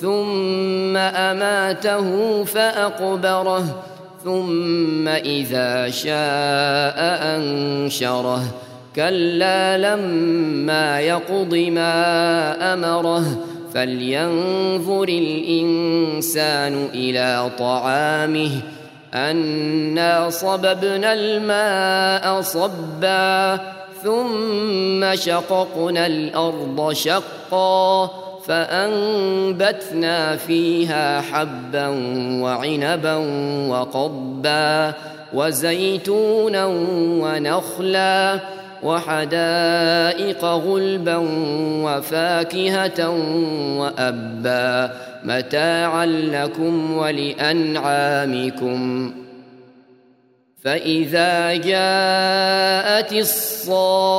ثم أماته فأقبره ثم إذا شاء أنشره. كلا لما يقض ما أمره فلينظر الإنسان إلى طعامه. أنا صببنا الماء صبا ثم شققنا الأرض شقا. فأنبتنا فيها حبا وعنبا وقضبا وزيتونا ونخلا وحدائق غلبا وفاكهة وأبا متاعا لكم ولأنعامكم. فإذا جاءت الصاخة